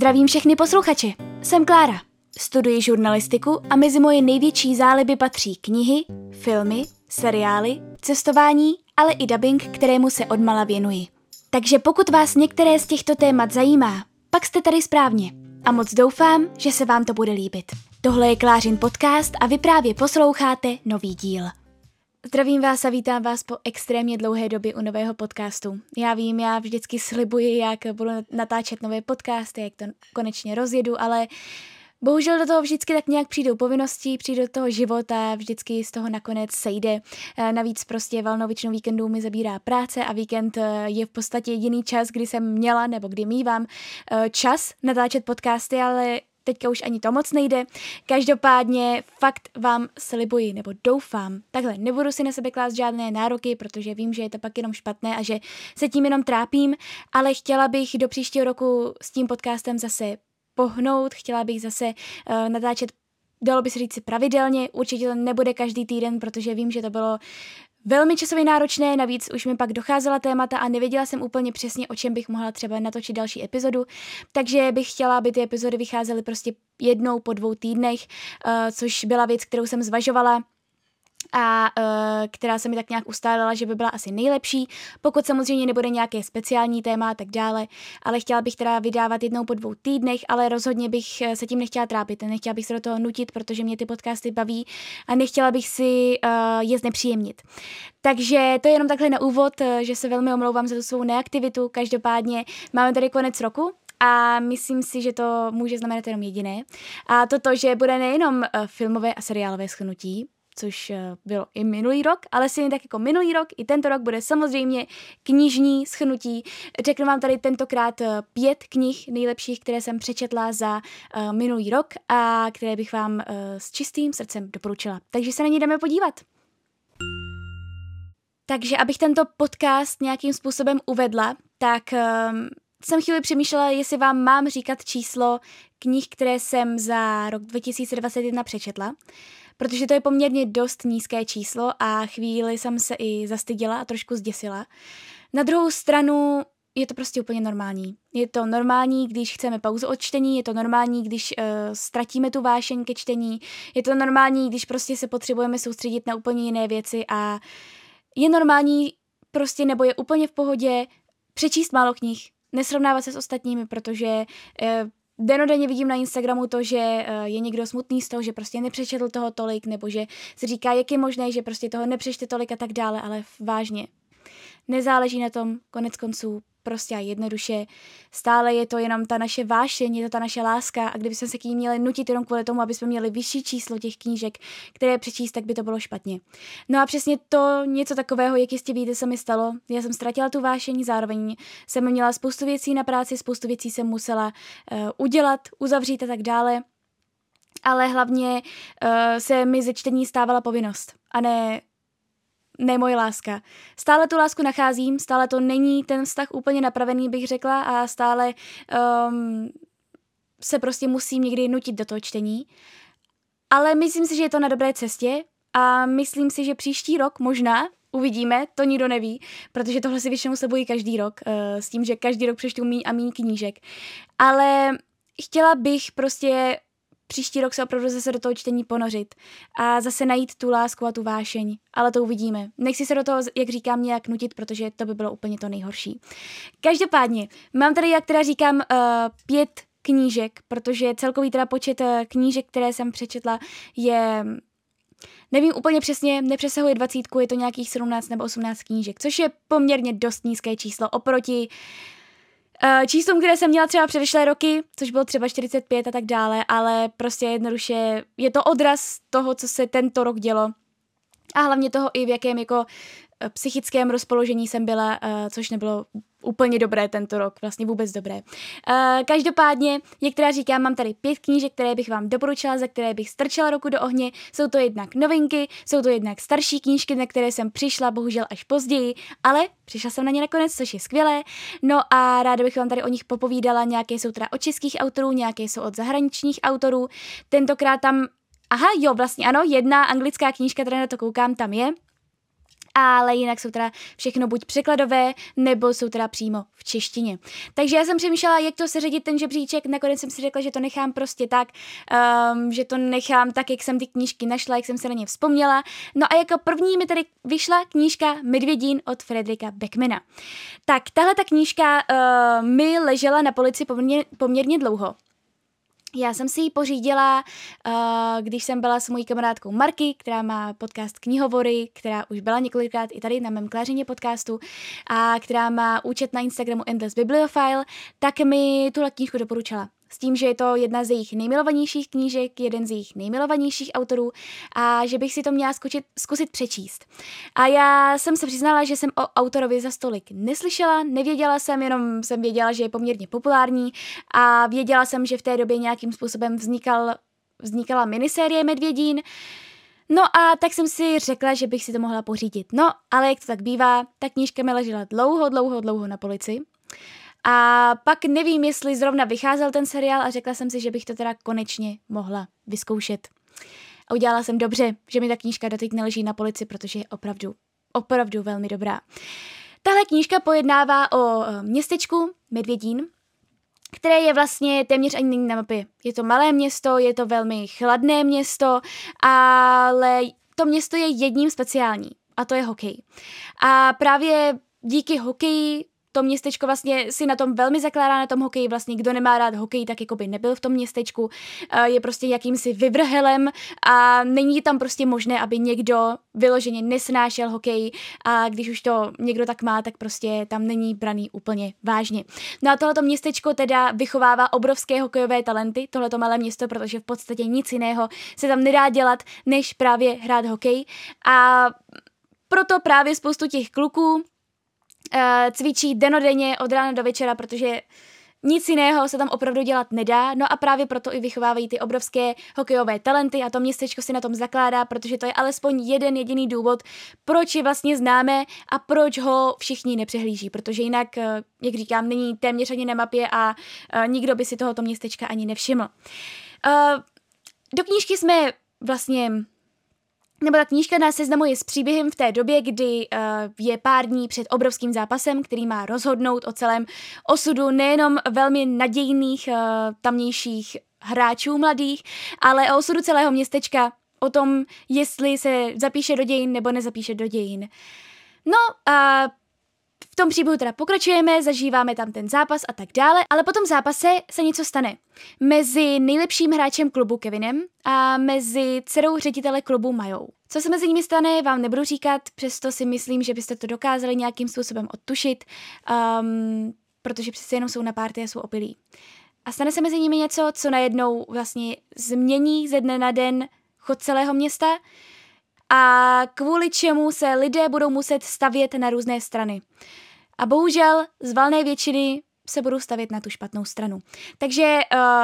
Zdravím všechny posluchače. Jsem Klára. Studuji žurnalistiku a mezi moje největší záliby patří knihy, filmy, seriály, cestování, ale i dubbing, kterému se odmala věnuji. Takže pokud vás některé z těchto témat zajímá, pak jste tady správně. A moc doufám, že se vám to bude líbit. Tohle je Klářin podcast a vy právě posloucháte nový díl. Zdravím vás a vítám vás po extrémně dlouhé době u nového podcastu. Já vím, já vždycky slibuji, jak budu natáčet nové podcasty, jak to konečně rozjedu, ale Bohužel do toho vždycky tak nějak přijdou povinnosti, přijde do toho života, vždycky z toho nakonec sejde. Eh, navíc prostě valnou většinou víkendů mi zabírá práce a víkend eh, je v podstatě jediný čas, kdy jsem měla nebo kdy mývám eh, čas natáčet podcasty, ale teďka už ani to moc nejde. Každopádně fakt vám slibuji, nebo doufám, takhle, nebudu si na sebe klást žádné nároky, protože vím, že je to pak jenom špatné a že se tím jenom trápím, ale chtěla bych do příštího roku s tím podcastem zase pohnout, chtěla bych zase uh, natáčet dalo by se říct pravidelně, určitě to nebude každý týden, protože vím, že to bylo velmi časově náročné, navíc už mi pak docházela témata a nevěděla jsem úplně přesně, o čem bych mohla třeba natočit další epizodu, takže bych chtěla, aby ty epizody vycházely prostě jednou po dvou týdnech, uh, což byla věc, kterou jsem zvažovala a uh, která se mi tak nějak ustálila, že by byla asi nejlepší, pokud samozřejmě nebude nějaké speciální téma a tak dále, ale chtěla bych teda vydávat jednou po dvou týdnech, ale rozhodně bych eh, se tím nechtěla trápit, nechtěla bych se do toho nutit, protože mě ty podcasty baví a nechtěla bych si uh, je znepříjemnit. Takže to je jenom takhle na úvod, že se velmi omlouvám za tu svou neaktivitu, každopádně máme tady konec roku, a myslím si, že to může znamenat jenom jediné. A to to, že bude nejenom filmové a seriálové schnutí, což eh, bylo i minulý rok, ale stejně tak jako minulý rok, i tento rok bude samozřejmě knižní schnutí. Řeknu vám tady tentokrát eh, pět knih nejlepších, které jsem přečetla za uh, minulý rok a které bych vám s čistým srdcem doporučila. Takže se na ně jdeme podívat. Takže abych tento podcast nějakým způsobem uvedla, tak um, jsem chvíli přemýšlela, jestli vám mám říkat číslo knih, které jsem za rok 2021 přečetla protože to je poměrně dost nízké číslo a chvíli jsem se i zastyděla a trošku zděsila. Na druhou stranu je to prostě úplně normální. Je to normální, když chceme pauzu od čtení, je to normální, když uh, ztratíme tu vášeň ke čtení, je to normální, když prostě se potřebujeme soustředit na úplně jiné věci a je normální prostě nebo je úplně v pohodě přečíst málo knih, nesrovnávat se s ostatními, protože uh, denodenně vidím na Instagramu to, že eh, je někdo smutný z toho, že prostě nepřečetl toho tolik, nebo že si říká, jak je možné, že prostě toho nepřečte tolik a tak dále, ale vážně. Nezáleží na tom, konec konců, prostě a jednoduše. Stále je to jenom ta naše vášeň, je to ta naše láska a kdybychom se k ní měli nutit jenom kvůli tomu, aby jsme měli vyšší číslo těch knížek, které přečíst, tak by to bylo špatně. No a přesně to něco takového, jak jistě víte, se mi stalo. Já jsem ztratila tu vášeň, zároveň jsem měla spoustu věcí na práci, spoustu věcí jsem musela uh, udělat, uzavřít a tak dále. Ale hlavně uh, se mi ze čtení stávala povinnost a ne ne moje láska. Stále tu lásku nacházím, stále to není ten vztah úplně napravený, bych řekla, a stále um, se prostě musím někdy nutit do toho čtení. Ale myslím si, že je to na dobré cestě a myslím si, že příští rok možná uvidíme, to nikdo neví, protože tohle si většinou slibuji každý rok, uh, s tím, že každý rok přečtu míň a míň knížek. Ale chtěla bych prostě příští rok se opravdu zase do toho čtení ponořit a zase najít tu lásku a tu vášeň, ale to uvidíme. Nechci se do toho, jak říkám, nějak nutit, protože to by bylo úplně to nejhorší. Každopádně, mám tady, jak teda říkám, uh, pět knížek, protože celkový teda počet uh, knížek, které jsem přečetla, je Nevím úplně přesně, nepřesahuje dvacítku, je to nějakých 17 nebo 18 knížek, což je poměrně dost nízké číslo oproti Uh, číslům, které jsem měla třeba předešlé roky, což bylo třeba 45 a tak dále, ale prostě jednoduše je to odraz toho, co se tento rok dělo. A hlavně toho i v jakém jako eh, psychickém rozpoložení jsem byla, uh, což nebylo úplně dobré tento rok, vlastně vůbec dobré. Uh, každopádně, jak teda říkám, mám tady pět knížek, které bych vám doporučila, za které bych strčila roku do ohně. Jsou to jednak novinky, jsou to jednak starší knížky, na které jsem přišla, bohužel až později, ale přišla jsem na ně nakonec, což je skvělé. No a ráda bych vám tady o nich popovídala, nějaké jsou teda od českých autorů, nějaké jsou od zahraničních autorů. Tentokrát tam Aha, jo, vlastně ano, jedna anglická knížka, která na to koukám, tam je, ale jinak jsou teda všechno buď překladové, nebo jsou teda přímo v češtině. Takže já jsem přemýšlela, jak to seřadit ten žebříček, nakonec jsem si řekla, že to nechám prostě tak, um, že to nechám tak, jak jsem ty knížky našla, jak jsem se na ně vzpomněla. No a jako první mi tady vyšla knížka Medvědín od Frederika Beckmana. Tak tahle ta knížka uh, mi ležela na polici poměrně dlouho. Já jsem si ji pořídila, uh, když jsem byla s mojí kamarádkou Marky, která má podcast Knihovory, která už byla několikrát i tady na mém klářeně podcastu a která má účet na Instagramu Endless Bibliophile, tak mi tuhle knížku doporučila s tím, že je to jedna z jejich nejmilovanějších knížek, jeden z jejich nejmilovanějších autorů a že bych si to měla zkusit, zkusit přečíst. A já jsem se přiznala, že jsem o autorovi za stolik neslyšela, nevěděla jsem, jenom jsem věděla, že je poměrně populární a věděla jsem, že v té době nějakým způsobem vznikal, vznikala minisérie Medvědín, No a tak jsem si řekla, že bych si to mohla pořídit. No, ale jak to tak bývá, ta knížka mi ležela dlouho, dlouho, dlouho na polici. A pak nevím, jestli zrovna vycházel ten seriál a řekla jsem si, že bych to teda konečně mohla vyzkoušet. A udělala jsem dobře, že mi ta knížka doteď neleží na polici, protože je opravdu, opravdu velmi dobrá. Tahle knížka pojednává o eh, městečku Medvědín, které je vlastně téměř ani není na mapě. Je to malé město, je to velmi chladné město, ale to město je jedním speciální a to je hokej. A právě díky hokeji to městečko vlastně si na tom velmi zakládá na tom hokeji, vlastně kdo nemá rád hokej, tak jako by nebyl v tom městečku, je prostě jakýmsi vyvrhelem a není tam prostě možné, aby někdo vyloženě nesnášel hokej. A když už to někdo tak má, tak prostě tam není braný úplně vážně. No a tohleto městečko teda vychovává obrovské hokejové talenty, tohleto malé město, protože v podstatě nic jiného se tam nedá dělat, než právě hrát hokej. A proto právě spoustu těch kluků cvičí denodenně od rána do večera, protože nic jiného se tam opravdu dělat nedá, no a právě proto i vychovávají ty obrovské hokejové talenty a to městečko si na tom zakládá, protože to je alespoň jeden jediný důvod, proč je vlastně známe a proč ho všichni nepřehlíží, protože jinak, eh, jak říkám, není téměř ani na mapě a uh, nikdo by si tohoto městečka ani nevšiml. Do knížky jsme vlastně nebo ta knížka nás seznamuje s příběhem v té době, kdy uh, je pár dní před obrovským zápasem, který má rozhodnout o celém osudu nejenom velmi nadějných uh, tamnějších hráčů mladých, ale o osudu celého městečka, o tom, jestli se zapíše do dějin nebo nezapíše do dějin. No a v tom příběhu teda pokračujeme, zažíváme tam ten zápas a tak dále, ale po tom zápase se něco stane. Mezi nejlepším hráčem klubu Kevinem a mezi dcerou ředitele klubu Majou. Co se mezi nimi stane, vám nebudu říkat, přesto si myslím, že byste to dokázali nějakým způsobem odtušit, um, protože přece jenom jsou na párty a jsou opilí. A stane se mezi nimi něco, co najednou vlastně změní ze dne na den chod celého města a kvůli čemu se lidé budou muset stavět na různé strany. A bohužel z valné většiny se budou stavět na tu špatnou stranu. Takže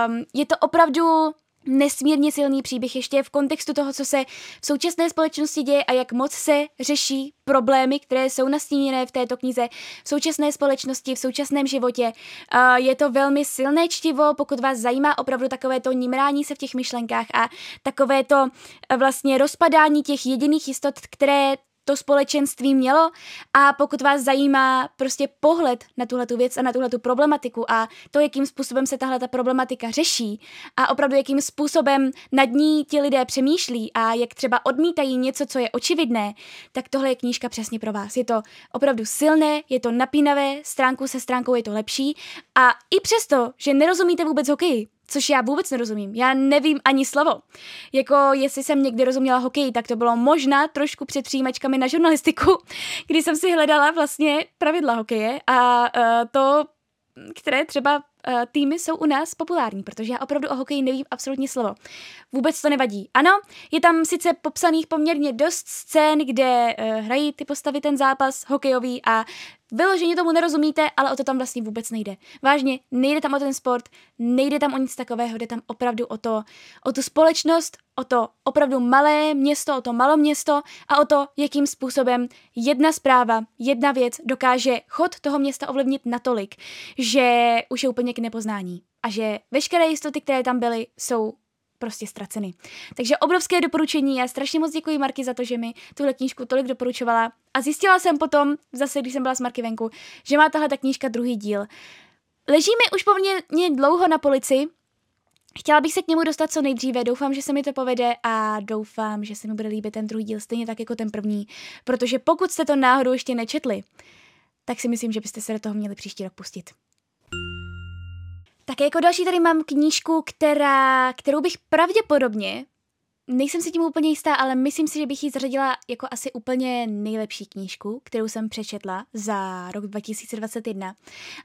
um, je to opravdu nesmírně silný příběh ještě v kontextu toho, co se v současné společnosti děje a jak moc se řeší problémy, které jsou nastíněné v této knize v současné společnosti, v současném životě. Je to velmi silné čtivo, pokud vás zajímá opravdu takové to nimrání se v těch myšlenkách a takové to vlastně rozpadání těch jediných jistot, které to společenství mělo a pokud vás zajímá prostě pohled na tuhle věc a na tuhle problematiku a to, jakým způsobem se tahle ta problematika řeší a opravdu jakým způsobem nad ní ti lidé přemýšlí a jak třeba odmítají něco, co je očividné, tak tohle je knížka přesně pro vás. Je to opravdu silné, je to napínavé, stránku se stránkou je to lepší a i přesto, že nerozumíte vůbec hokeji, což já vůbec nerozumím. Já nevím ani slovo. Jako jestli jsem někdy rozuměla hokej, tak to bylo možná trošku před přijímačkami na žurnalistiku, kdy jsem si hledala vlastně pravidla hokeje a uh, to, které třeba uh, týmy jsou u nás populární, protože já opravdu o hokeji nevím absolutně slovo. Vůbec to nevadí. Ano, je tam sice popsaných poměrně dost scén, kde uh, hrají ty postavy ten zápas hokejový a Vyloženě tomu nerozumíte, ale o to tam vlastně vůbec nejde. Vážně, nejde tam o ten sport, nejde tam o nic takového, jde tam opravdu o to, o tu společnost, o to opravdu malé město, o to malo město a o to, jakým způsobem jedna zpráva, jedna věc dokáže chod toho města ovlivnit natolik, že už je úplně k nepoznání. A že veškeré jistoty, které tam byly, jsou prostě ztraceny. Takže obrovské doporučení, já strašně moc děkuji Marky za to, že mi tuhle knížku tolik doporučovala a zjistila jsem potom, zase když jsem byla s Marky venku, že má tahle ta knížka druhý díl. Leží mi už poměrně dlouho na polici, Chtěla bych se k němu dostat co nejdříve, doufám, že se mi to povede a doufám, že se mi bude líbit ten druhý díl stejně tak jako ten první, protože pokud jste to náhodou ještě nečetli, tak si myslím, že byste se do toho měli příští rok pustit. Tak jako další tady mám knížku, která, kterou bych pravděpodobně, nejsem si tím úplně jistá, ale myslím si, že bych ji zařadila jako asi úplně nejlepší knížku, kterou jsem přečetla za rok 2021.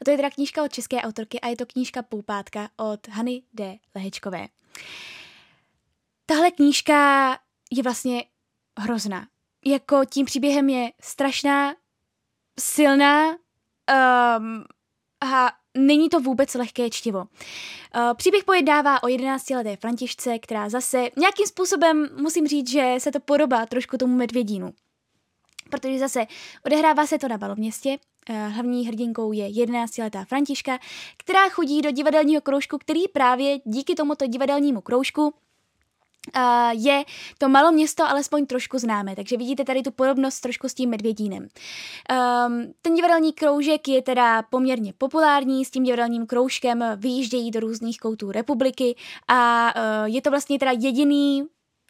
A to je teda knížka od české autorky a je to knížka Poupátka od Hany D. Lehečkové. Tahle knížka je vlastně hrozná. Jako tím příběhem je strašná, silná um, a není to vůbec lehké čtivo. Uh, příběh pojednává o 11-leté Františce, která zase nějakým způsobem musím říct, že se to podobá trošku tomu medvědínu. Protože zase odehrává se to na Baloměstě, uh, hlavní hrdinkou je 11-letá Františka, která chodí do divadelního kroužku, který právě díky tomuto divadelnímu kroužku Uh, je to malo město alespoň trošku známé, takže vidíte tady tu podobnost trošku s tím medvědínem. Um, ten divadelní kroužek je teda poměrně populární, s tím divadelním kroužkem vyjíždějí do různých koutů republiky a uh, je to vlastně teda jediný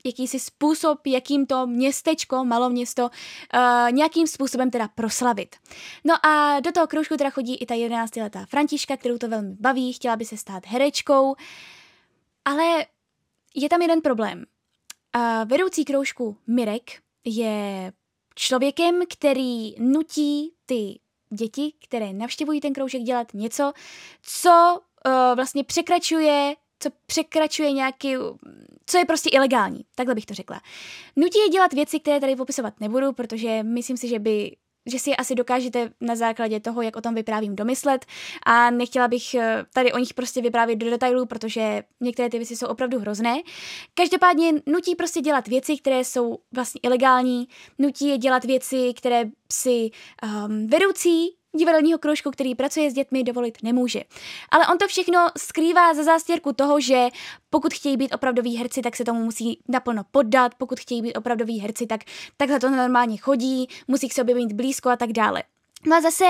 jakýsi způsob, jakým to městečko, maloměsto, uh, nějakým způsobem teda proslavit. No a do toho kroužku teda chodí i ta 11-letá Františka, kterou to velmi baví, chtěla by se stát herečkou, ale je tam jeden problém. A vedoucí kroužku Mirek je člověkem, který nutí ty děti, které navštěvují ten kroužek, dělat něco, co uh, vlastně překračuje co překračuje nějaký, co je prostě ilegální, takhle bych to řekla. Nutí je dělat věci, které tady popisovat nebudu, protože myslím si, že by že si je asi dokážete na základě toho, jak o tom vyprávím, domyslet a nechtěla bych eh, tady o nich prostě vyprávět do detailů, protože některé ty věci jsou opravdu hrozné. Každopádně nutí prostě dělat věci, které jsou vlastně ilegální, nutí je dělat věci, které si um, vedoucí divadelního kroužku, který pracuje s dětmi, dovolit nemůže. Ale on to všechno skrývá za zástěrku toho, že pokud chtějí být opravdoví herci, tak se tomu musí naplno poddat, pokud chtějí být opravdoví herci, tak takhle to normálně chodí, musí k sobě mít blízko a tak dále. No a zase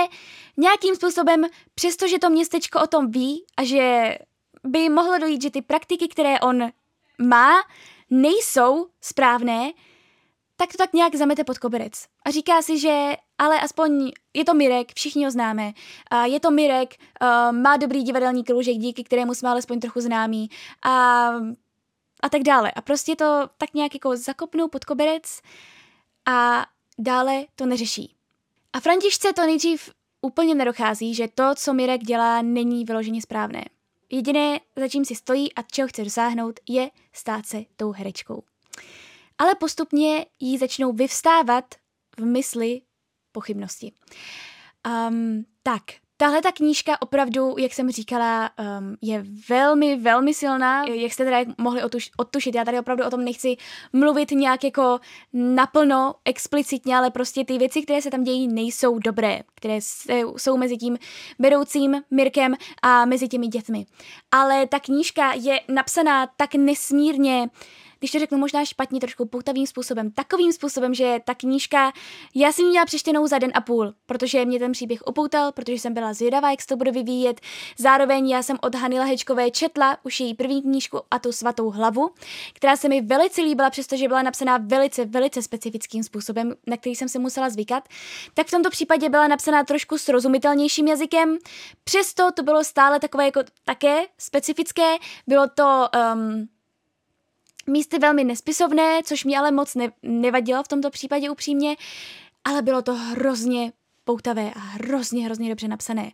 nějakým způsobem, přestože to městečko o tom ví a že by mohlo dojít, že ty praktiky, které on má, nejsou správné, tak to tak nějak zamete pod koberec. A říká si, že ale aspoň je to Mirek, všichni ho známe. A je to Mirek, uh, má dobrý divadelní kroužek, díky kterému jsme alespoň trochu známí. A, a tak dále. A prostě to tak nějak jako zakopnou pod koberec a dále to neřeší. A Františce to nejdřív úplně nedochází, že to, co Mirek dělá, není vyloženě správné. Jediné, za čím si stojí a čeho chce dosáhnout, je stát se tou herečkou ale postupně jí začnou vyvstávat v mysli pochybnosti. Um, tak, Tahle ta knížka opravdu, jak jsem říkala, um, je velmi, velmi silná. Jak jste teda mohli otuš, odtušit, já tady opravdu o tom nechci mluvit nějak jako naplno, explicitně, ale prostě ty věci, které se tam dějí, nejsou dobré, které jsou mezi tím vedoucím Mirkem a mezi těmi dětmi. Ale ta knížka je napsaná tak nesmírně když to řeknu možná špatně, trošku poutavým způsobem, takovým způsobem, že ta knížka, já jsem ji měla přečtenou za den a půl, protože mě ten příběh upoutal, protože jsem byla zvědavá, jak se to bude vyvíjet. Zároveň já jsem od Hany Lahečkové četla už její první knížku a tu svatou hlavu, která se mi velice líbila, přestože byla napsaná velice, velice specifickým způsobem, na který jsem se musela zvykat. Tak v tomto případě byla napsaná trošku srozumitelnějším jazykem, přesto to bylo stále takové jako také specifické, bylo to um, místy velmi nespisovné, což mi ale moc ne- nevadilo v tomto případě upřímně, ale bylo to hrozně poutavé a hrozně, hrozně dobře napsané.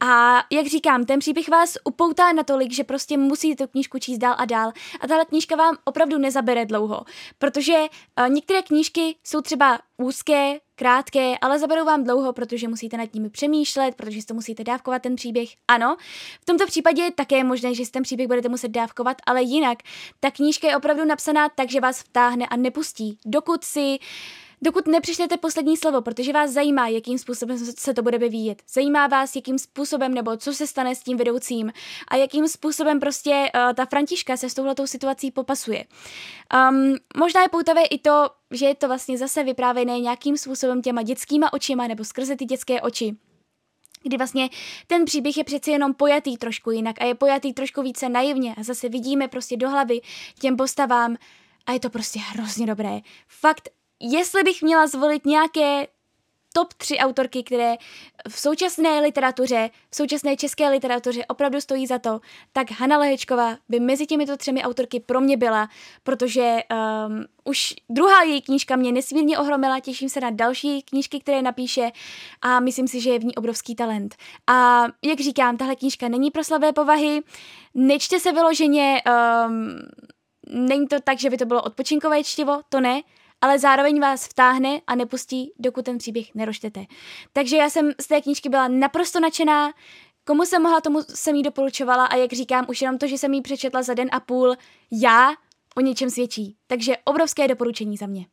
A jak říkám, ten příběh vás upoutá natolik, že prostě musíte tu knížku číst dál a dál. A tahle knížka vám opravdu nezabere dlouho, protože uh, některé knížky jsou třeba úzké, krátké, ale zaberou vám dlouho, protože musíte nad nimi přemýšlet, protože si to musíte dávkovat ten příběh. Ano, v tomto případě je také možné, že si ten příběh budete muset dávkovat, ale jinak ta knížka je opravdu napsaná tak, že vás vtáhne a nepustí, dokud si Dokud nepřečtete poslední slovo, protože vás zajímá, jakým způsobem se to bude vyvíjet. Zajímá vás, jakým způsobem nebo co se stane s tím vedoucím a jakým způsobem prostě uh, ta Františka se s touhletou situací popasuje. Um, možná je poutavé i to, že je to vlastně zase vyprávěné nějakým způsobem těma dětskýma očima nebo skrze ty dětské oči kdy vlastně ten příběh je přeci jenom pojatý trošku jinak a je pojatý trošku více naivně a zase vidíme prostě do hlavy těm postavám a je to prostě hrozně dobré. Fakt, jestli bych měla zvolit nějaké top tři autorky, které v současné literatuře, v současné české literatuře opravdu stojí za to, tak Hanna Lehečková by mezi těmito třemi autorky pro mě byla, protože um, už druhá její knížka mě nesmírně ohromila, těším se na další knížky, které napíše a myslím si, že je v ní obrovský talent. A jak říkám, tahle knížka není pro slabé povahy, nečte se vyloženě, um, není to tak, že by to bylo odpočinkové čtivo, to ne, ale zároveň vás vtáhne a nepustí, dokud ten příběh neroštete. Takže já jsem z té knížky byla naprosto nadšená, komu jsem mohla, tomu jsem jí doporučovala a jak říkám, už jenom to, že jsem jí přečetla za den a půl, já o něčem svědčí. Takže obrovské doporučení za mě.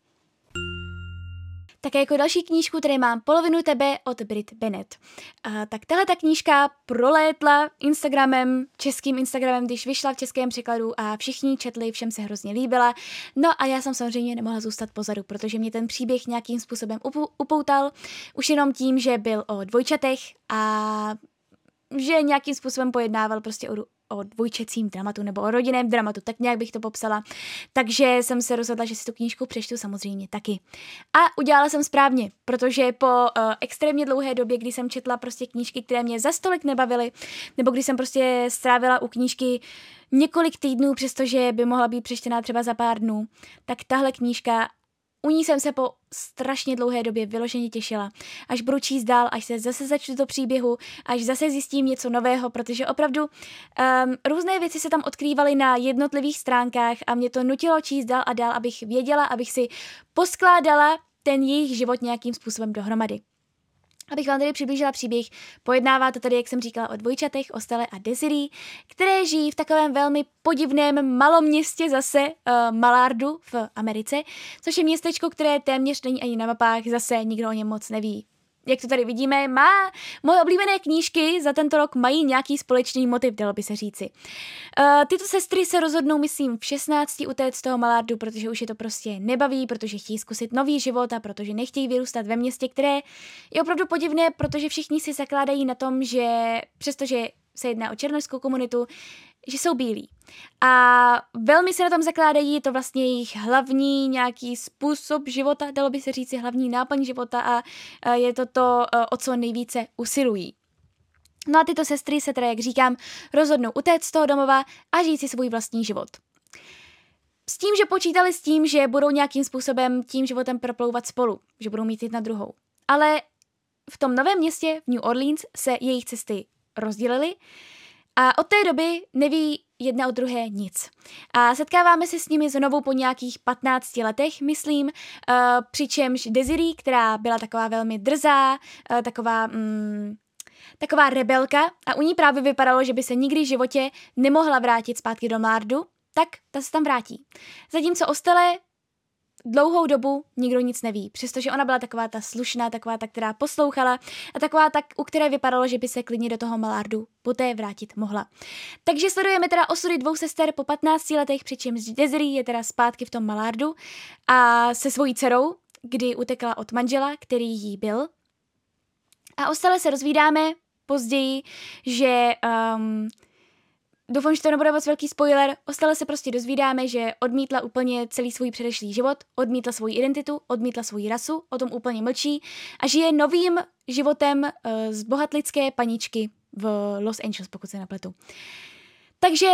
Také jako další knížku tady mám Polovinu tebe od Brit Bennett. A, tak tahle ta knížka prolétla Instagramem, českým Instagramem, když vyšla v českém překladu a všichni četli, všem se hrozně líbila. No a já jsem samozřejmě nemohla zůstat pozadu, protože mě ten příběh nějakým způsobem upoutal, už jenom tím, že byl o dvojčatech a že nějakým způsobem pojednával prostě o, o dvojčecím dramatu nebo o rodinném dramatu, tak nějak bych to popsala. Takže jsem se rozhodla, že si tu knížku přečtu samozřejmě taky. A udělala jsem správně, protože po uh, extrémně dlouhé době, kdy jsem četla prostě knížky, které mě za stolik nebavily, nebo když jsem prostě strávila u knížky několik týdnů, přestože by mohla být přečtená třeba za pár dnů, tak tahle knížka u ní jsem se po strašně dlouhé době vyloženě těšila. Až budu číst dál, až se zase začnu do příběhu, až zase zjistím něco nového, protože opravdu um, různé věci se tam odkrývaly na jednotlivých stránkách a mě to nutilo číst dál a dál, abych věděla, abych si poskládala ten jejich život nějakým způsobem dohromady. Abych vám tady přiblížila příběh, pojednává to tady, jak jsem říkala, o dvojčatech, o Stele a Desiree, které žijí v takovém velmi podivném maloměstě zase uh, Malardu v Americe, což je městečko, které téměř není ani na mapách, zase nikdo o něm moc neví jak to tady vidíme, má moje oblíbené knížky za tento rok mají nějaký společný motiv, dalo by se říci. Uh, tyto sestry se rozhodnou, myslím, v 16 utéct z toho Malardu, protože už je to prostě nebaví, protože chtějí zkusit nový život a protože nechtějí vyrůstat ve městě, které je opravdu podivné, protože všichni si zakládají na tom, že přestože se jedná o černožskou komunitu, že jsou bílí. A velmi se na tom zakládají, je to vlastně jejich hlavní nějaký způsob života, dalo by se říct, hlavní náplň života a je to to, o co nejvíce usilují. No a tyto sestry se teda, jak říkám, rozhodnou utéct z toho domova a žít si svůj vlastní život. S tím, že počítali s tím, že budou nějakým způsobem tím životem proplouvat spolu, že budou mít jedna druhou. Ale v tom novém městě, v New Orleans, se jejich cesty rozdělily a od té doby neví jedna od druhé nic. A setkáváme se s nimi znovu po nějakých 15 letech, myslím, uh, přičemž Desiree, která byla taková velmi drzá, uh, taková... Mm, taková rebelka a u ní právě vypadalo, že by se nikdy v životě nemohla vrátit zpátky do Mlardu, tak ta se tam vrátí. Zatímco Ostele dlouhou dobu nikdo nic neví, přestože ona byla taková ta slušná, taková ta, která poslouchala a taková ta, u které vypadalo, že by se klidně do toho Malardu poté vrátit mohla. Takže sledujeme teda osudy dvou sester po 15 letech, přičemž Desiree je teda zpátky v tom Malardu a se svojí dcerou, kdy utekla od manžela, který jí byl. A ostale se rozvídáme později, že um, Doufám, že to nebude moc velký spoiler. Ostale se prostě dozvídáme, že odmítla úplně celý svůj předešlý život, odmítla svou identitu, odmítla svou rasu, o tom úplně mlčí a žije novým životem uh, z bohatlické paničky v Los Angeles, pokud se nepletu. Takže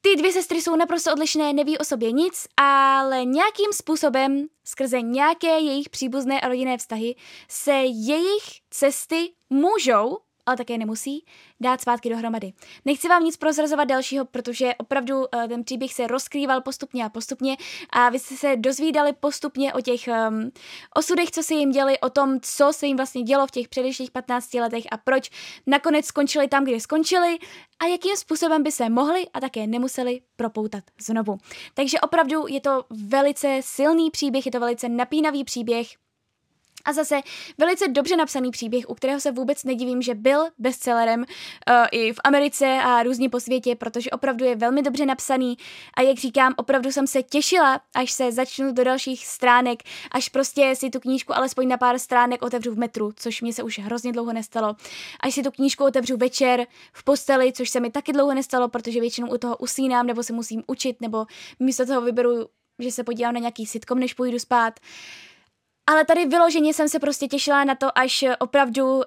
ty dvě sestry jsou naprosto odlišné, neví o sobě nic, ale nějakým způsobem, skrze nějaké jejich příbuzné a rodinné vztahy, se jejich cesty můžou ale také nemusí, dát zpátky dohromady. Nechci vám nic prozrazovat dalšího, protože opravdu uh, ten příběh se rozkrýval postupně a postupně a vy jste se dozvídali postupně o těch um, osudech, co se jim děli, o tom, co se jim vlastně dělo v těch předešlých 15 letech a proč nakonec skončili tam, kde skončili a jakým způsobem by se mohli a také nemuseli propoutat znovu. Takže opravdu je to velice silný příběh, je to velice napínavý příběh, a zase velice dobře napsaný příběh, u kterého se vůbec nedivím, že byl bestsellerem uh, i v Americe a různě po světě, protože opravdu je velmi dobře napsaný a jak říkám, opravdu jsem se těšila, až se začnu do dalších stránek, až prostě si tu knížku alespoň na pár stránek otevřu v metru, což mě se už hrozně dlouho nestalo. Až si tu knížku otevřu večer v posteli, což se mi taky dlouho nestalo, protože většinou u toho usínám nebo se musím učit, nebo místo toho vyberu, že se podívám na nějaký sitcom, než půjdu spát. Ale tady vyloženě jsem se prostě těšila na to, až opravdu um,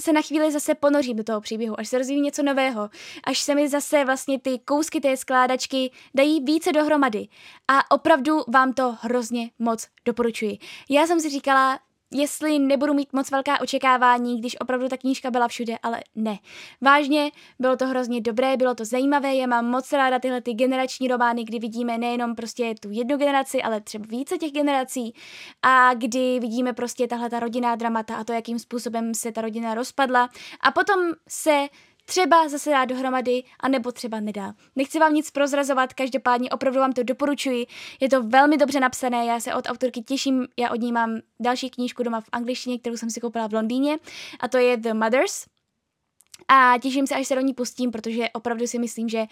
se na chvíli zase ponořím do toho příběhu, až se rozvíjí něco nového, až se mi zase vlastně ty kousky té skládačky dají více dohromady. A opravdu vám to hrozně moc doporučuji. Já jsem si říkala, jestli nebudu mít moc velká očekávání, když opravdu ta knížka byla všude, ale ne. Vážně, bylo to hrozně dobré, bylo to zajímavé, já mám moc ráda tyhle ty generační romány, kdy vidíme nejenom prostě tu jednu generaci, ale třeba více těch generací a kdy vidíme prostě tahle ta rodinná dramata a to, jakým způsobem se ta rodina rozpadla a potom se třeba zase dá dohromady, anebo třeba nedá. Nechci vám nic prozrazovat, každopádně opravdu vám to doporučuji. Je to velmi dobře napsané, já se od autorky těším, já od ní mám další knížku doma v angličtině, kterou jsem si koupila v Londýně, a to je The Mothers a těším se, až se do ní pustím, protože opravdu si myslím, že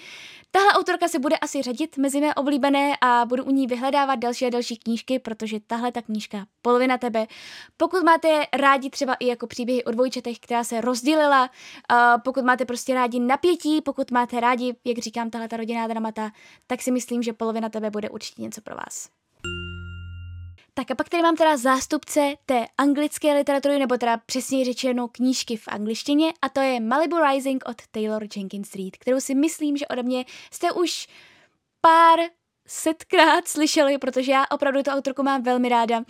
tahle autorka se bude asi řadit mezi mé oblíbené a budu u ní vyhledávat další a další knížky, protože tahle ta knížka Polovina tebe. Pokud máte rádi třeba i jako příběhy o dvojčetech, která se rozdělila, pokud máte prostě rádi napětí, pokud máte rádi, jak říkám, tahle ta rodinná dramata, tak si myslím, že Polovina tebe bude určitě něco pro vás. Tak a pak tady mám teda zástupce té anglické literatury, nebo teda přesně řečeno knížky v angličtině, a to je Malibu Rising od Taylor Jenkins Reid, kterou si myslím, že ode mě jste už pár setkrát slyšeli, protože já opravdu tu autorku mám velmi ráda, uh,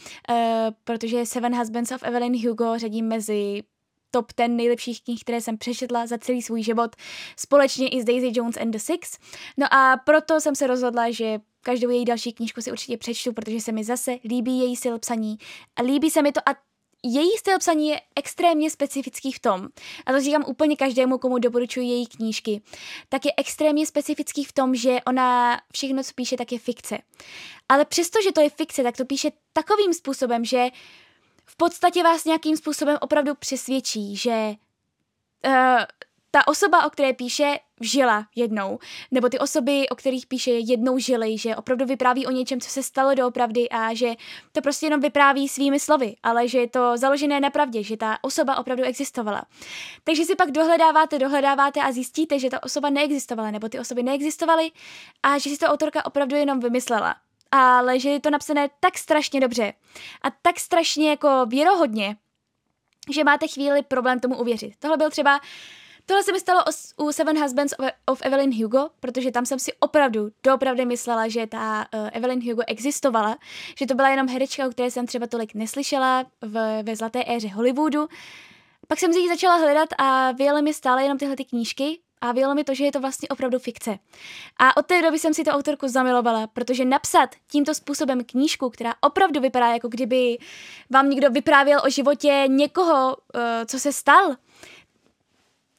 protože Seven Husbands of Evelyn Hugo řadím mezi top 10 nejlepších knih, které jsem přečetla za celý svůj život, společně i s Daisy Jones and the Six. No a proto jsem se rozhodla, že každou její další knížku si určitě přečtu, protože se mi zase líbí její styl psaní a líbí se mi to a její styl psaní je extrémně specifický v tom, a to říkám úplně každému, komu doporučuji její knížky, tak je extrémně specifický v tom, že ona všechno, co píše, tak je fikce. Ale přesto, že to je fikce, tak to píše takovým způsobem, že v podstatě vás nějakým způsobem opravdu přesvědčí, že uh, ta osoba, o které píše, žila jednou. Nebo ty osoby, o kterých píše, jednou žily, že opravdu vypráví o něčem, co se stalo doopravdy a že to prostě jenom vypráví svými slovy, ale že je to založené na pravdě, že ta osoba opravdu existovala. Takže si pak dohledáváte, dohledáváte a zjistíte, že ta osoba neexistovala, nebo ty osoby neexistovaly a že si to autorka opravdu jenom vymyslela ale že je to napsané tak strašně dobře a tak strašně jako věrohodně, že máte chvíli problém tomu uvěřit. Tohle byl třeba Tohle se mi stalo u Seven Husbands of Evelyn Hugo, protože tam jsem si opravdu, doopravdy myslela, že ta uh, Evelyn Hugo existovala, že to byla jenom herečka, o které jsem třeba tolik neslyšela v, ve zlaté éře Hollywoodu. Pak jsem si ji začala hledat a vyjela mi stále jenom tyhle ty knížky a vyjelo mi to, že je to vlastně opravdu fikce. A od té doby jsem si to autorku zamilovala, protože napsat tímto způsobem knížku, která opravdu vypadá, jako kdyby vám někdo vyprávěl o životě někoho, uh, co se stal,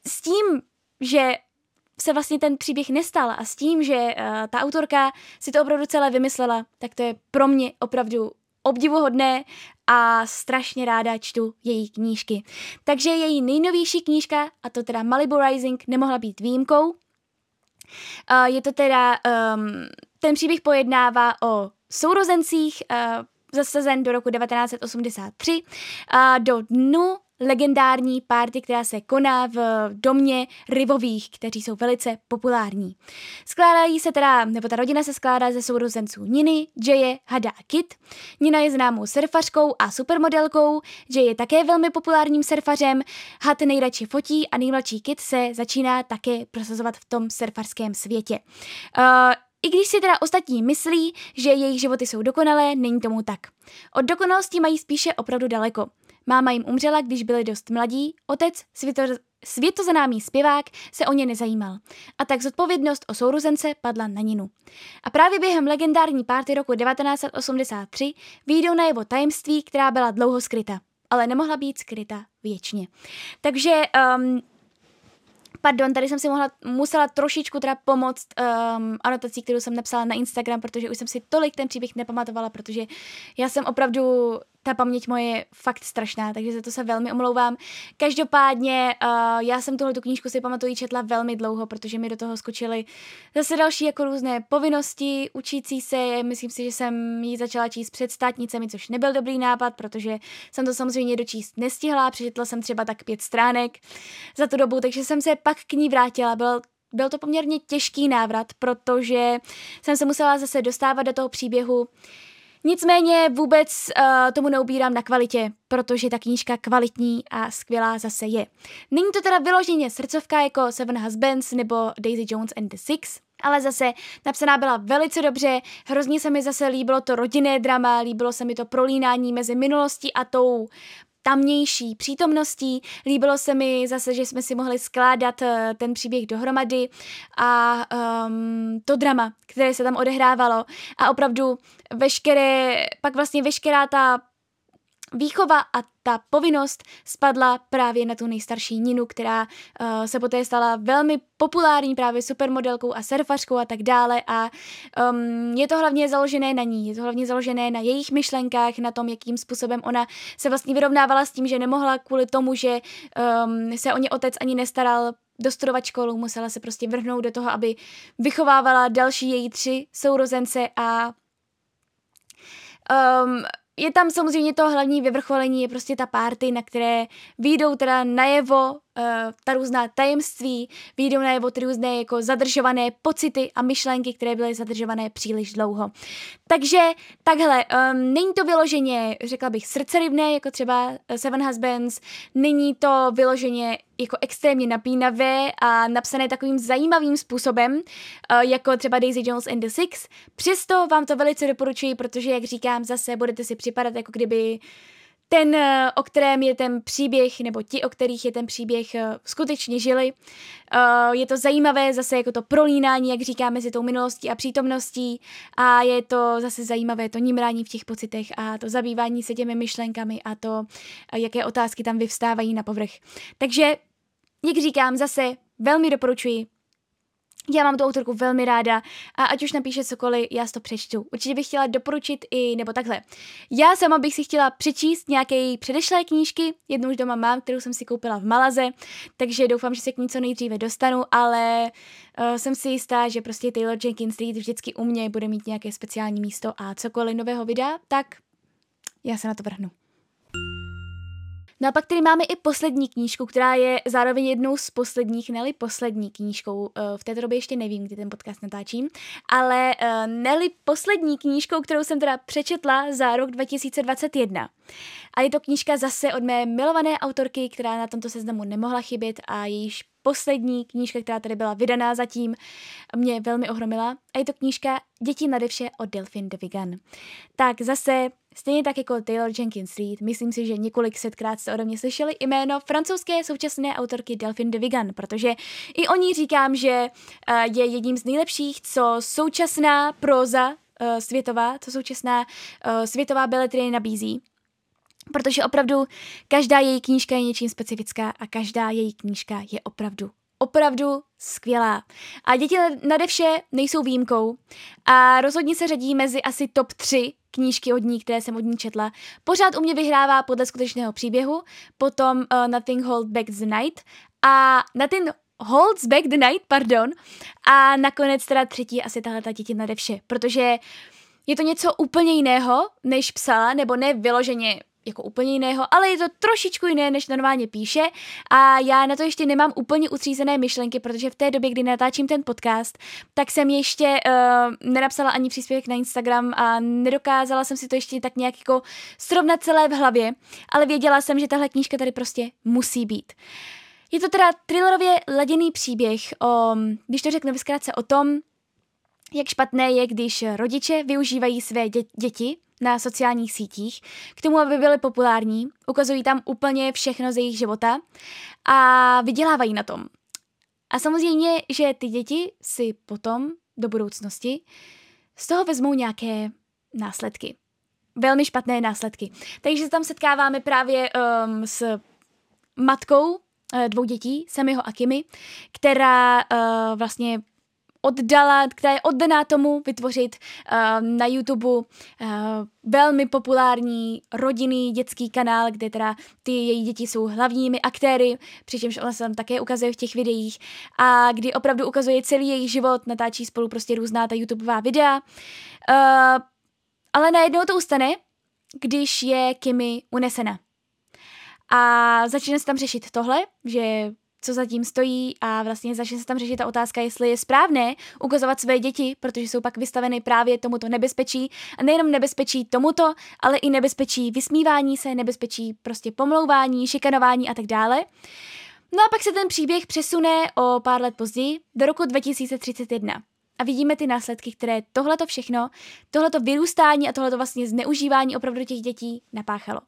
s tím, že se vlastně ten příběh nestal a s tím, že uh, ta autorka si to opravdu celé vymyslela, tak to je pro mě opravdu obdivuhodné a strašně ráda čtu její knížky. Takže její nejnovější knížka, a to teda Malibu Rising, nemohla být výjimkou. Je to teda, um, ten příběh pojednává o sourozencích, uh, zasazen do roku 1983, uh, do dnu legendární párty, která se koná v domě Rivových, kteří jsou velice populární. Skládají se teda, nebo ta rodina se skládá ze sourozenců Niny, Jaye, Hada a Kit. Nina je známou surfařkou a supermodelkou, Jay je také velmi populárním surfařem, Had nejradši fotí a nejmladší Kit se začíná také prosazovat v tom surfarském světě. Uh, i když si teda ostatní myslí, že jejich životy jsou dokonalé, není tomu tak. Od dokonalosti mají spíše opravdu daleko. Máma jim umřela, když byli dost mladí, otec, světo, světoznámý zpěvák, se o ně nezajímal. A tak zodpovědnost o sourozence padla na Ninu. A právě během legendární párty roku 1983 výjdou na jeho tajemství, která byla dlouho skryta ale nemohla být skryta věčně. Takže um, Pardon, tady jsem si mohla, musela trošičku teda pomoct um, anotací, kterou jsem napsala na Instagram, protože už jsem si tolik ten příběh nepamatovala, protože já jsem opravdu ta paměť moje je fakt strašná, takže za to se velmi omlouvám. Každopádně uh, já jsem tuhle tu knížku si pamatuju četla velmi dlouho, protože mi do toho skočily zase další jako různé povinnosti učící se. Myslím si, že jsem ji začala číst před státnicemi, což nebyl dobrý nápad, protože jsem to samozřejmě dočíst nestihla. Přečetla jsem třeba tak pět stránek za tu dobu, takže jsem se pak k ní vrátila. Byl byl to poměrně těžký návrat, protože jsem se musela zase dostávat do toho příběhu. Nicméně vůbec uh, tomu neubírám na kvalitě, protože ta knížka kvalitní a skvělá zase je. Není to teda vyloženě srdcovka jako Seven Husbands nebo Daisy Jones and the Six, ale zase napsaná byla velice dobře, hrozně se mi zase líbilo to rodinné drama, líbilo se mi to prolínání mezi minulostí a tou tamnější přítomností. Líbilo se mi zase, že jsme si mohli skládat eh, ten příběh dohromady a um, to drama, které se tam odehrávalo a opravdu veškeré, pak vlastně veškerá ta výchova a ta povinnost spadla právě na tu nejstarší Ninu, která uh, se poté stala velmi populární právě supermodelkou a surfařkou a tak dále. A um, je to hlavně založené na ní, je to hlavně založené na jejich myšlenkách, na tom, jakým způsobem ona se vlastně vyrovnávala s tím, že nemohla kvůli tomu, že um, se o ně otec ani nestaral dostudovat školu, musela se prostě vrhnout do toho, aby vychovávala další její tři sourozence a um, je tam samozřejmě to hlavní vyvrcholení, je prostě ta party, na které výjdou teda najevo uh, ta různá tajemství, výjdou najevo ty různé jako zadržované pocity a myšlenky, které byly zadržované příliš dlouho. Takže takhle, um, není to vyloženě, řekla bych, srdcerivné, jako třeba Seven Husbands, není to vyloženě jako extrémně napínavé a napsané takovým zajímavým způsobem, uh, jako třeba Daisy Jones and the Six. Přesto vám to velice doporučuji, protože, jak říkám, zase budete si připadat, jako kdyby ten, eh, o kterém je ten příběh, nebo ti, o kterých je ten příběh, eh, skutečně žili. Je to zajímavé zase jako to prolínání, jak říká, mezi tou minulostí a přítomností a je to zase zajímavé to nímrání v těch pocitech a to zabývání se těmi myšlenkami a to, jaké otázky tam vyvstávají na povrch. Takže jak říkám, zase velmi doporučuji. Já mám tu autorku velmi ráda a ať už napíše cokoliv, já si to přečtu. Určitě bych chtěla doporučit i, nebo takhle. Já sama bych si chtěla přečíst nějaké předešlé knížky, jednu už doma mám, kterou jsem si koupila v Malaze, takže doufám, že se k ní co nejdříve dostanu, ale uh, jsem si jistá, že prostě Taylor Jenkins Reid vždycky u mě bude mít nějaké speciální místo a cokoliv nového vydá, tak já se na to vrhnu. No a pak tady máme i poslední knížku, která je zároveň jednou z posledních, neli poslední knížkou, eh, v této době ještě nevím, kdy ten podcast natáčím, ale eh, neli poslední knížkou, kterou jsem teda přečetla za rok 2021. A je to knížka zase od mé milované autorky, která na tomto seznamu nemohla chybět a jejíž poslední knížka, která tady byla vydaná zatím, mě velmi ohromila. A je to knížka Děti na devše od Delphine de Vigan. Tak zase Stejně tak jako Taylor Jenkins Reid, myslím si, že několik setkrát jste ode mě slyšeli jméno francouzské současné autorky Delphine de Vigan, protože i o ní říkám, že eh, je jedním z nejlepších, co současná proza eh, světová, co současná eh, světová beletrie nabízí. Protože opravdu každá její knížka je něčím specifická a každá její knížka je opravdu opravdu skvělá. A děti nade vše nejsou výjimkou a rozhodně se řadí mezi asi top 3 knížky od ní, které jsem od ní četla. Pořád u mě vyhrává podle skutečného příběhu, potom uh, Nothing Hold Back the Night a Nothing Holds Back the Night, pardon, a nakonec teda třetí asi tahle ta děti nade vše, protože je to něco úplně jiného, než psala, nebo ne vyloženě jako úplně jiného, ale je to trošičku jiné, než normálně píše a já na to ještě nemám úplně utřízené myšlenky, protože v té době, kdy natáčím ten podcast, tak jsem ještě uh, nenapsala ani příspěvek na Instagram a nedokázala jsem si to ještě tak nějak jako srovnat celé v hlavě, ale věděla jsem, že tahle knížka tady prostě musí být. Je to teda thrillerově laděný příběh o, když to řeknu zkrátce o tom, jak špatné je, když rodiče využívají své dě- děti na sociálních sítích, k tomu, aby byly populární, ukazují tam úplně všechno z jejich života a vydělávají na tom. A samozřejmě, že ty děti si potom do budoucnosti z toho vezmou nějaké následky. Velmi špatné následky. Takže tam setkáváme právě um, s matkou uh, dvou dětí, Samiho a Kimi, která uh, vlastně oddala, která je oddaná tomu vytvořit uh, na YouTube uh, velmi populární rodinný dětský kanál, kde teda ty její děti jsou hlavními aktéry, přičemž ona se tam také ukazuje v těch videích a kdy opravdu ukazuje celý jejich život, natáčí spolu prostě různá ta YouTubeová videa. Uh, ale najednou to ustane, když je Kimi unesena. A začne se tam řešit tohle, že co zatím stojí a vlastně začne se tam řešit ta otázka, jestli je správné ukazovat své děti, protože jsou pak vystaveny právě tomuto nebezpečí a nejenom nebezpečí tomuto, ale i nebezpečí vysmívání se, nebezpečí prostě pomlouvání, šikanování a tak dále. No a pak se ten příběh přesune o pár let později do roku 2031 a vidíme ty následky, které tohleto všechno, tohleto vyrůstání a tohleto vlastně zneužívání opravdu těch dětí napáchalo.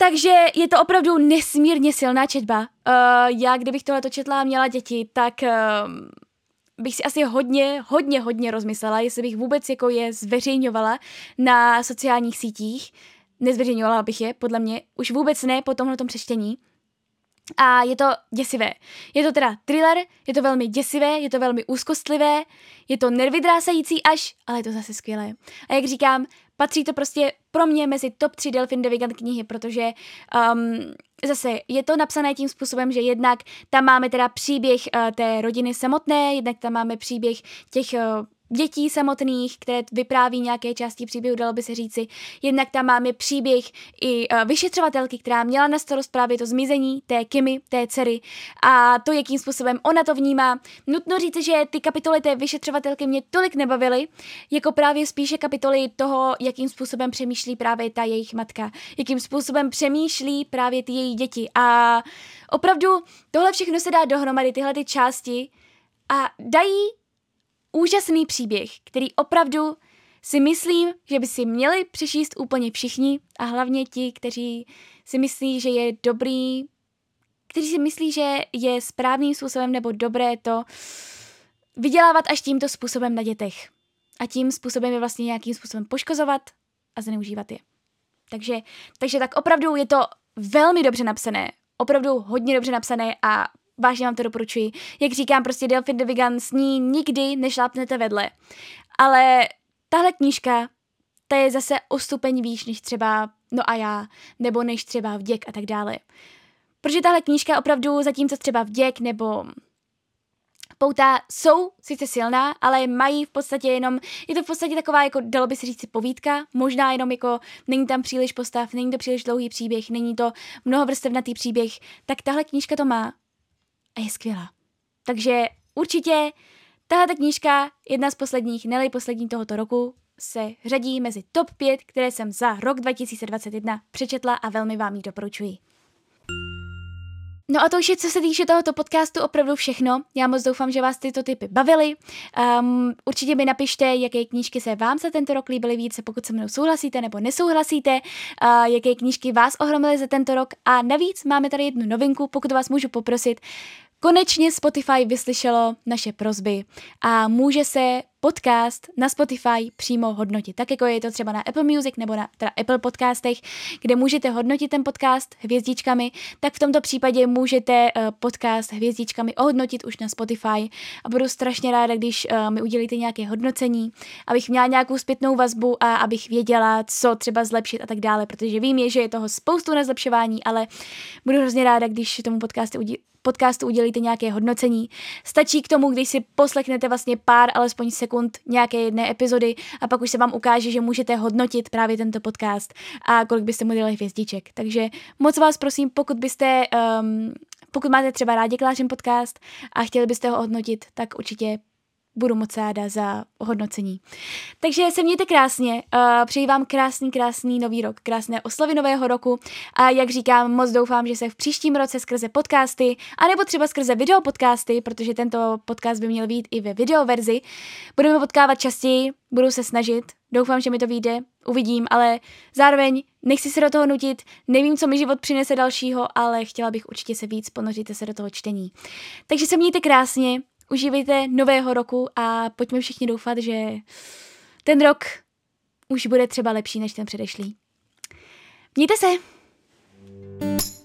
Takže je to opravdu nesmírně silná četba. Uh, já, kdybych tohle četla a měla děti, tak uh, bych si asi hodně, hodně, hodně rozmyslela, jestli bych vůbec jako je zveřejňovala na sociálních sítích. Nezveřejňovala bych je, podle mě, už vůbec ne po tomhle přečtení. A je to děsivé. Je to teda thriller, je to velmi děsivé, je to velmi úzkostlivé, je to nervydrásající až, ale je to zase skvělé. A jak říkám, patří to prostě pro mě mezi top 3 Delfin Devigan knihy, protože um, zase je to napsané tím způsobem, že jednak tam máme teda příběh uh, té rodiny samotné, jednak tam máme příběh těch uh, dětí samotných, které vypráví nějaké části příběhu, dalo by se říci. Jednak tam máme příběh i uh, vyšetřovatelky, která měla na starost právě to zmizení té Kimi, té dcery a to, jakým způsobem ona to vnímá. Nutno říct, že ty kapitoly té vyšetřovatelky mě tolik nebavily, jako právě spíše kapitoly toho, jakým způsobem přemýšlí právě ta jejich matka, jakým způsobem přemýšlí právě ty její děti. A opravdu tohle všechno se dá dohromady, tyhle ty části a dají úžasný příběh, který opravdu si myslím, že by si měli přečíst úplně všichni a hlavně ti, kteří si myslí, že je dobrý, kteří si myslí, že je správným způsobem nebo dobré to vydělávat až tímto způsobem na dětech. A tím způsobem je vlastně nějakým způsobem poškozovat a zneužívat je. Takže, takže tak opravdu je to velmi dobře napsané, opravdu hodně dobře napsané a vážně vám to doporučuji. Jak říkám, prostě the Vegan s ní nikdy nešlápnete vedle. Ale tahle knížka, ta je zase o stupeň výš než třeba No a já, nebo než třeba Vděk a tak dále. Protože tahle knížka opravdu, zatímco třeba Vděk nebo pouta jsou sice silná, ale mají v podstatě jenom, je to v podstatě taková, jako dalo by se říct povídka, možná jenom jako není tam příliš postav, není to příliš dlouhý příběh, není to mnohovrstevnatý příběh, tak tahle knížka to má a je skvělá. Takže určitě tahle knížka, jedna z posledních, neli poslední tohoto roku, se řadí mezi top 5, které jsem za rok 2021 přečetla a velmi vám ji doporučuji. No a to už je, co se týče tohoto podcastu, opravdu všechno. Já moc doufám, že vás tyto typy bavily. Um, určitě mi napište, jaké knížky se vám za tento rok líbily více, pokud se mnou souhlasíte nebo nesouhlasíte, uh, jaké knížky vás ohromily za tento rok. A navíc máme tady jednu novinku, pokud vás můžu poprosit. Konečně Spotify vyslyšelo naše prozby a může se podcast na Spotify přímo hodnotit. Tak jako je to třeba na Apple Music nebo na teda Apple podcastech, kde můžete hodnotit ten podcast hvězdičkami, tak v tomto případě můžete uh, podcast hvězdičkami ohodnotit už na Spotify a budu strašně ráda, když uh, mi udělíte nějaké hodnocení, abych měla nějakou zpětnou vazbu a abych věděla, co třeba zlepšit a tak dále, protože vím, že je toho spoustu na zlepšování, ale budu hrozně ráda, když tomu podcastu podcastu udělíte nějaké hodnocení. Stačí k tomu, když si poslechnete vlastně pár, alespoň sekund nějaké jedné epizody a pak už se vám ukáže, že můžete hodnotit právě tento podcast a kolik byste mu dali hvězdiček. Takže moc vás prosím, pokud byste, um, pokud máte třeba rádi Klářin podcast a chtěli byste ho hodnotit, tak určitě budu moc ráda za hodnocení. Takže se mějte krásně, uh, přeji vám krásný, krásný nový rok, krásné oslavy nového roku a jak říkám, moc doufám, že se v příštím roce skrze podcasty, anebo třeba skrze video podcasty, protože tento podcast by měl být i ve videoverzi, budeme potkávat častěji, budu se snažit, doufám, že mi to vyjde, uvidím, ale zároveň nechci se do toho nutit, nevím, co mi život přinese dalšího, ale chtěla bych určitě se víc ponořit se do toho čtení. Takže se mějte krásně, užívejte nového roku a pojďme všichni doufat, že ten rok už bude třeba lepší než ten předešlý. Mějte se! thank you